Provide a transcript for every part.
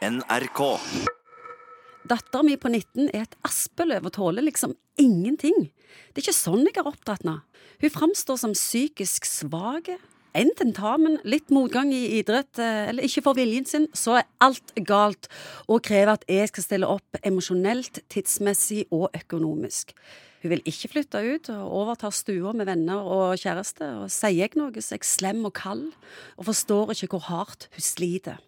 NRK. Dattera mi på 19 er et aspeløv og tåler liksom ingenting. Det er ikke sånn jeg har oppdratt henne. Hun framstår som psykisk svak. En tentamen, litt motgang i idrett, eh, eller ikke får viljen sin, så er alt galt, og krever at jeg skal stille opp emosjonelt, tidsmessig og økonomisk. Hun vil ikke flytte ut og overta stua med venner og kjæreste, og sier jeg noe, så er jeg slem og kald, og forstår ikke hvor hardt hun sliter.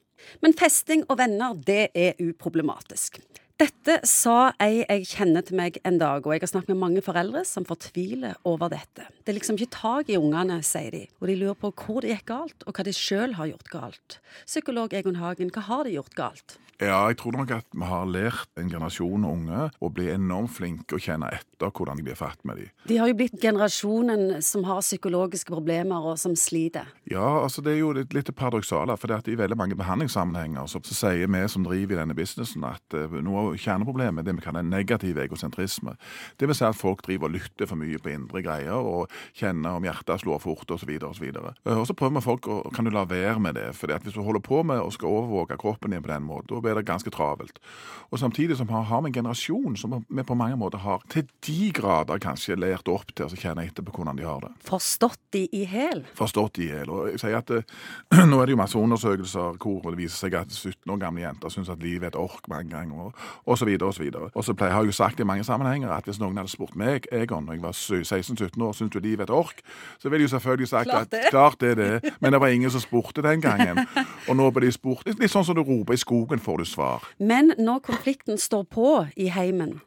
Men festing og venner, det er uproblematisk. Dette sa ei jeg kjenner til meg en dag, og jeg har snakket med mange foreldre som fortviler over dette. Det er liksom ikke tak i ungene, sier de, og de lurer på hvor det gikk galt, og hva de sjøl har gjort galt. Psykolog Egon Hagen, hva har de gjort galt? Ja, jeg tror nok at vi har lært en generasjon unge å bli enormt flinke og kjenne etter hvordan de blir fatt med de. De har jo blitt generasjonen som har psykologiske problemer og som sliter. Ja, altså det er jo litt, litt paradoksale, for i veldig mange behandlingssammenhenger så, så sier vi som driver i denne businessen at uh, noe av kjerneproblemet er det vi kaller negativ egosentrisme. Det vil si at folk driver og lytter for mye på indre greier og kjenner om hjertet slår fort osv. så Uh, og så prøver vi folk å kan du la være med det, for hvis du holder på med å skal overvåke kroppen din på den måten, blir det ganske travelt. Og Samtidig som har vi en generasjon som vi på mange måter har til de grader kanskje lært opp til å kjenne etter på hvordan de har det. Forstått de i hæl? Forstått de i hæl. Og jeg sier at Nå er det jo masse undersøkelser hvor det viser seg at 17 år gamle jenter syns at livet er et ork mange ganger, og, så videre og så videre. Og så pleier jeg jo sagt i mange sammenhenger at hvis noen hadde spurt meg, Egon, når jeg var 16-17 år, syns du livet er et ork, så ville jeg jo selvfølgelig sagt klart at klart det er det, men det var ingen som spurte den gangen. Og nå blir de spurt litt sånn som du roper i skogen, får du svar. Men når konflikten står på i heimen,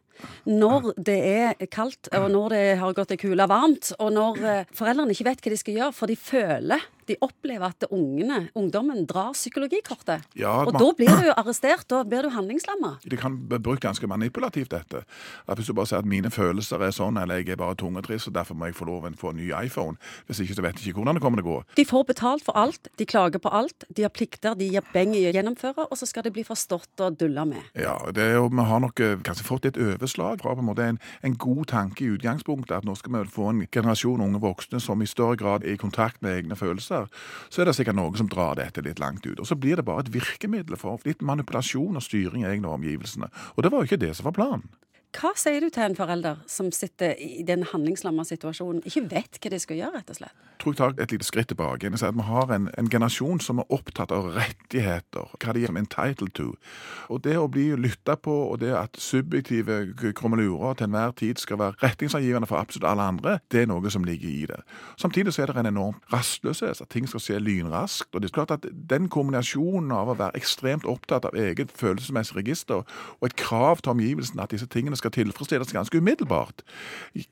når det er kaldt, og når det har gått ei kule varmt, og når eh, foreldrene ikke vet hva de skal gjøre, for de føler de opplever at ungene, ungdommen drar psykologikortet. Ja, og man- da blir du jo arrestert, da blir du handlingslamma. Det kan bli brukt ganske manipulativt, dette. At Hvis du bare sier at mine følelser er sånn, eller jeg er bare tung og trist, og derfor må jeg få lov å få en ny iPhone. Hvis ikke så vet jeg ikke hvordan det kommer til å gå. De får betalt for alt, de klager på alt, de har plikter de gir beng i å gjennomføre, og så skal det bli forstått og dulla med. Ja, det er jo, Vi har nok eh, kanskje fått et overslag fra på en måte en, en god tanke i utgangspunktet, at nå skal vi få en generasjon unge voksne som i større grad er i kontakt med egne følelser. Så er det sikkert noen som drar dette litt langt ut. Og så blir det bare et virkemiddel for litt manipulasjon og styring i egne omgivelsene. Og det var jo ikke det som var planen. Hva sier du til en forelder som sitter i den handlingslamma situasjonen, ikke vet hva de skal gjøre, rett og slett? Jeg tror jeg tar et lite skritt tilbake. Jeg at Vi har en, en generasjon som er opptatt av rettigheter, hva de er entitled to. Og Det å bli lytta på, og det at subjektive krummelurer til enhver tid skal være retningsangivende for absolutt alle andre, det er noe som ligger i det. Samtidig så er det en enorm rastløshet, at ting skal skje lynraskt. og det er klart at Den kombinasjonen av å være ekstremt opptatt av eget følelsesmessig register og et krav til omgivelsene at disse tingene skal tilfredsstilles ganske umiddelbart,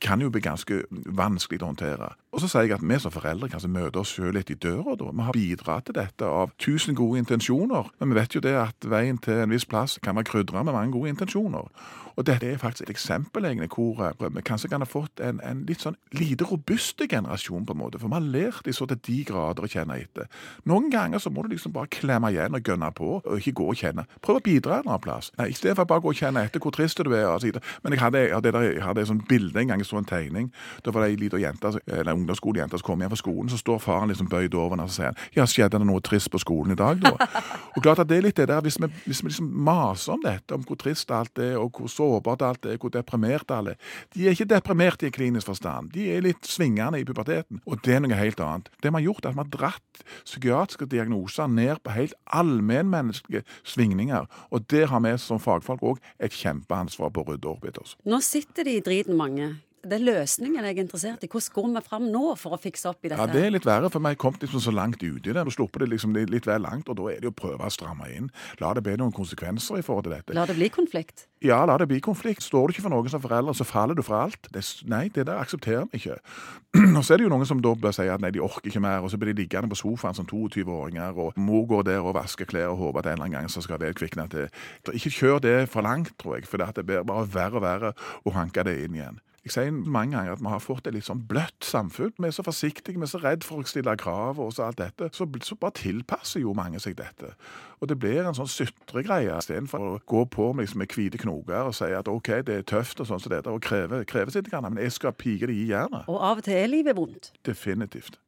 kan jo bli ganske vanskelig å håndtere. Og så sier jeg at vi som foreldre kanskje møter oss selv litt i døra da. Vi har bidratt til dette av tusen gode intensjoner, men vi vet jo det at veien til en viss plass kan være krydra med mange gode intensjoner. Og dette er faktisk et eksempel egentlig hvor eh, vi kanskje kan ha fått en, en litt sånn lite robuste generasjon, på en måte. For vi har lært de så til de grader å kjenne etter. Noen ganger så må du liksom bare klemme igjen og gønne på, og ikke gå og kjenne. Prøv å bidra en annen plass. I stedet bare å gå og kjenne etter hvor trist du er. Og så videre. Men jeg hadde, jeg hadde, jeg hadde et sånt bilde en gang, jeg så en tegning. Da var det ei lita eller ungdomsskolejente som kom hjem fra skolen, så står faren liksom bøyd over henne og sier ja, skjedde det noe trist på skolen i dag, da? og klart at det er litt det der, hvis vi, hvis vi liksom maser om dette, om hvor trist alt er, og hvor sårbart alt er, hvor deprimert alle er. De er ikke deprimerte i klinisk forstand. De er litt svingende i puberteten. Og det er noe helt annet. Det vi har gjort, er at vi har dratt psykiatriske diagnoser ned på helt allmennmenneskelige svingninger. Og der har vi som fagfolk òg et kjempeansvar på å rydde opp etter oss. Nå sitter de i driten mange. Det er løsningen jeg er interessert i. Hvordan går vi fram nå for å fikse opp i dette? Ja, Det er litt verre, for vi har kommet liksom så langt uti det. Du slipper det liksom litt, vel langt, og da er det å prøve å stramme inn. La det bli noen konsekvenser i forhold til dette. La det bli konflikt. Ja, la det bli konflikt. Står du ikke for noen som forelder, så faller du fra alt. Det, nei, det der aksepterer vi ikke. Og så er det jo noen som da bør si at nei, de orker ikke mer, og så blir de liggende på sofaen som 22-åringer, og mor går der og vasker klær og håper at en eller annen gang så skal det kvikne til. Ikke kjør det for langt, tror jeg, for det blir bare verre og verre å hanke det inn igjen. Jeg sier mange ganger at vi har fått et litt sånn bløtt samfunn. Vi er så forsiktige, vi er så redd for å stille krav og så alt dette. Så, så bare tilpasser jo mange seg dette. Og det blir en sånn sutregreie istedenfor å gå på med, liksom, med hvite knoger og si at OK, det er tøft og sånn som dette, og kreve, kreve sitt, men jeg skal pike det i jernet. Og av og til er livet vondt. Definitivt.